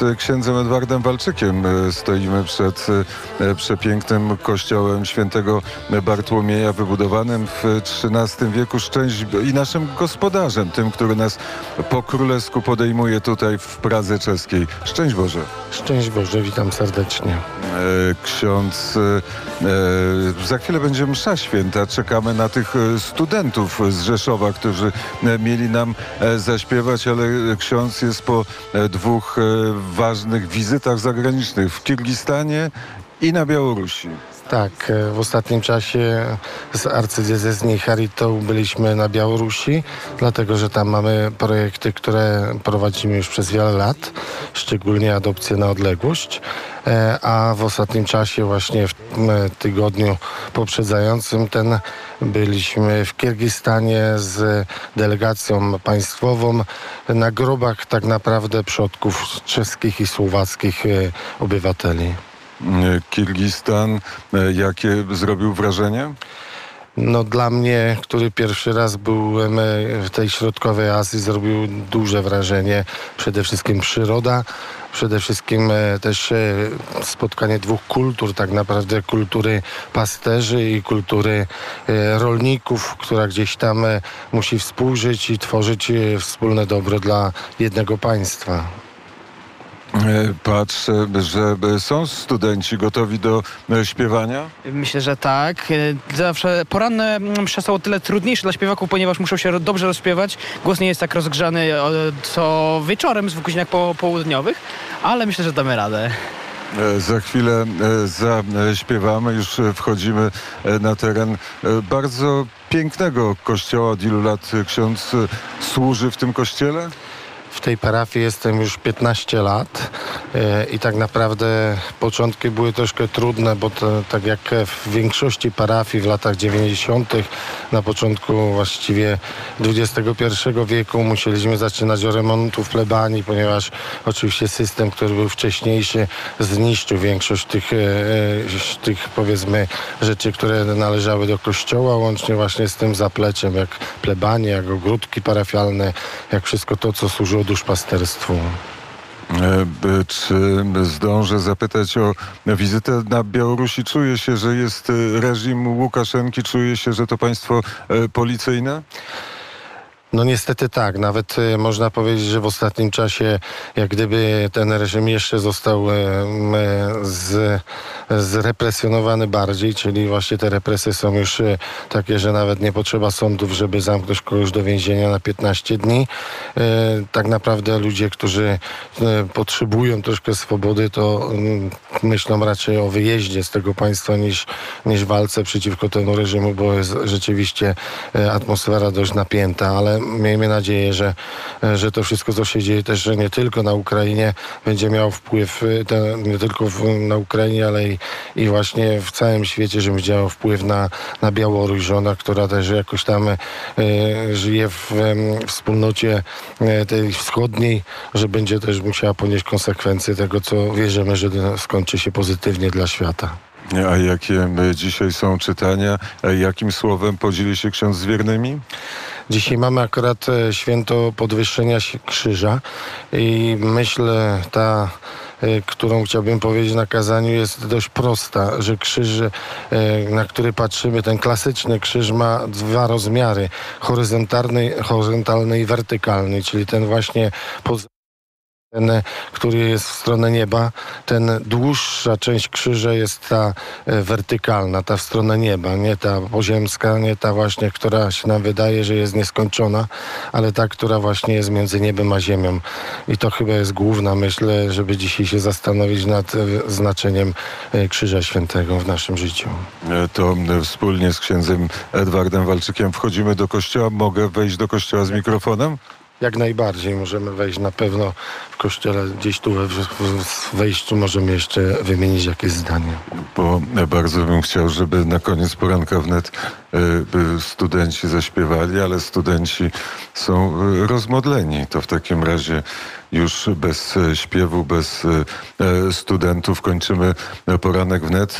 z księdzem Edwardem Walczykiem e, stoimy przed e, przepięknym kościołem świętego Bartłomieja, wybudowanym w XIII wieku. Szczęść i naszym gospodarzem, tym, który nas po królewsku podejmuje tutaj w Pradze Czeskiej. Szczęść Boże. Szczęść Boże, witam serdecznie. E, Ksiądz, za chwilę będzie msza święta. Czekamy na tych studentów z Rzeszowa, którzy mieli nam zaśpiewać, ale ksiądz jest po dwóch ważnych wizytach zagranicznych w Kirgistanie i na Białorusi. Tak, e, w ostatnim czasie z arcydiecezji Charitą byliśmy na Białorusi, dlatego że tam mamy projekty, które prowadzimy już przez wiele lat, szczególnie adopcję na odległość. E, A w ostatnim czasie, właśnie w m, tygodniu poprzedzającym ten, byliśmy w Kirgistanie z delegacją państwową na grobach tak naprawdę przodków czeskich i słowackich e, obywateli. E, Kirgistan, e, jakie zrobił wrażenie? No dla mnie, który pierwszy raz byłem e, w tej środkowej Azji, zrobił duże wrażenie. Przede wszystkim przyroda, przede wszystkim e, też e, spotkanie dwóch kultur, tak naprawdę kultury pasterzy i kultury rolników, która gdzieś tam musi współżyć i tworzyć wspólne dobro dla jednego państwa. E, Patrzę, że e, są studenci gotowi do e, śpiewania. Myślę, że tak. Zawsze poranne msze są o tyle trudniejsze dla śpiewaków, ponieważ muszą się dobrze rozśpiewać. Głos nie jest tak rozgrzany co wieczorem, w godzinach po, południowych, ale myślę, że damy radę. Za chwilę zaśpiewamy, już wchodzimy na teren bardzo pięknego kościoła. Od ilu lat ksiądz służy w tym kościele? W tej parafii jestem już 15 lat e, i tak naprawdę początki były troszkę trudne, bo to, tak jak w większości parafii w latach 90., na początku właściwie XXI wieku musieliśmy zaczynać od remontów plebanii, ponieważ oczywiście system, który był wcześniejszy, zniszczył większość tych, e, e, tych powiedzmy rzeczy, które należały do kościoła, łącznie właśnie z tym zapleczem, jak plebanie, jak ogródki parafialne, jak wszystko to, co służyło duszpasterstwu. E, Czy zdążę zapytać o wizytę na Białorusi? Czuje się, że jest e, reżim Łukaszenki? Czuje się, że to państwo e, policyjne? No niestety tak, nawet e, można powiedzieć, że w ostatnim czasie jak gdyby ten reżim jeszcze został m, e, z, zrepresjonowany bardziej, czyli właśnie te represje są już takie, że nawet nie potrzeba sądów, żeby zamknąć kogoś do więzienia na 15 dni. Tak naprawdę ludzie, którzy potrzebują troszkę swobody, to mm, myślą raczej o wyjeździe z tego państwa niż, niż walce przeciwko temu reżimu, bo jest rzeczywiście atmosfera dość napięta, ale miejmy nadzieję, że, że to wszystko, co się dzieje też nie tylko na Ukrainie, będzie miało wpływ te, nie tylko w, na Ukrainie, ale i, i właśnie w całym świecie, że będzie miało wpływ na, na Białoruś, że ona, która też jakoś tam e, żyje w em, wspólnocie e, tej wschodniej, że będzie też musiała ponieść konsekwencje tego, co wierzymy, że skończy się pozytywnie dla świata. A jakie e, dzisiaj są czytania? E, Jakim słowem podzieli się ksiądz z wiernymi? Dzisiaj mamy akurat e, święto podwyższenia krzyża i myślę ta, e, którą chciałbym powiedzieć na kazaniu jest dość prosta, że krzyż, e, na który patrzymy, ten klasyczny krzyż ma dwa rozmiary, horyzontalny, horyzontalny i wertykalny, czyli ten właśnie pod ten, e, który jest w stronę nieba, ten dłuższa część krzyża jest ta e, wertykalna, ta w stronę nieba, nie ta poziemska, nie ta właśnie, która się nam wydaje, że jest nieskończona, ale ta, która właśnie jest między niebem a ziemią. I to chyba jest główna, myślę, żeby dzisiaj się zastanowić nad e, znaczeniem e, Krzyża Świętego w naszym życiu. E, To e, wspólnie z księdzem Edwardem Walczykiem wchodzimy do kościoła. Mogę wejść do kościoła z mikrofonem? Jak najbardziej możemy wejść na pewno w kościele, gdzieś tu we w- wejściu możemy jeszcze wymienić jakieś zdanie. Bo bardzo bym chciał, żeby na koniec poranka wnet e, e, studenci zaśpiewali, ale studenci są e, rozmodleni. To w takim razie już bez śpiewu, bez studentów kończymy poranek wnet.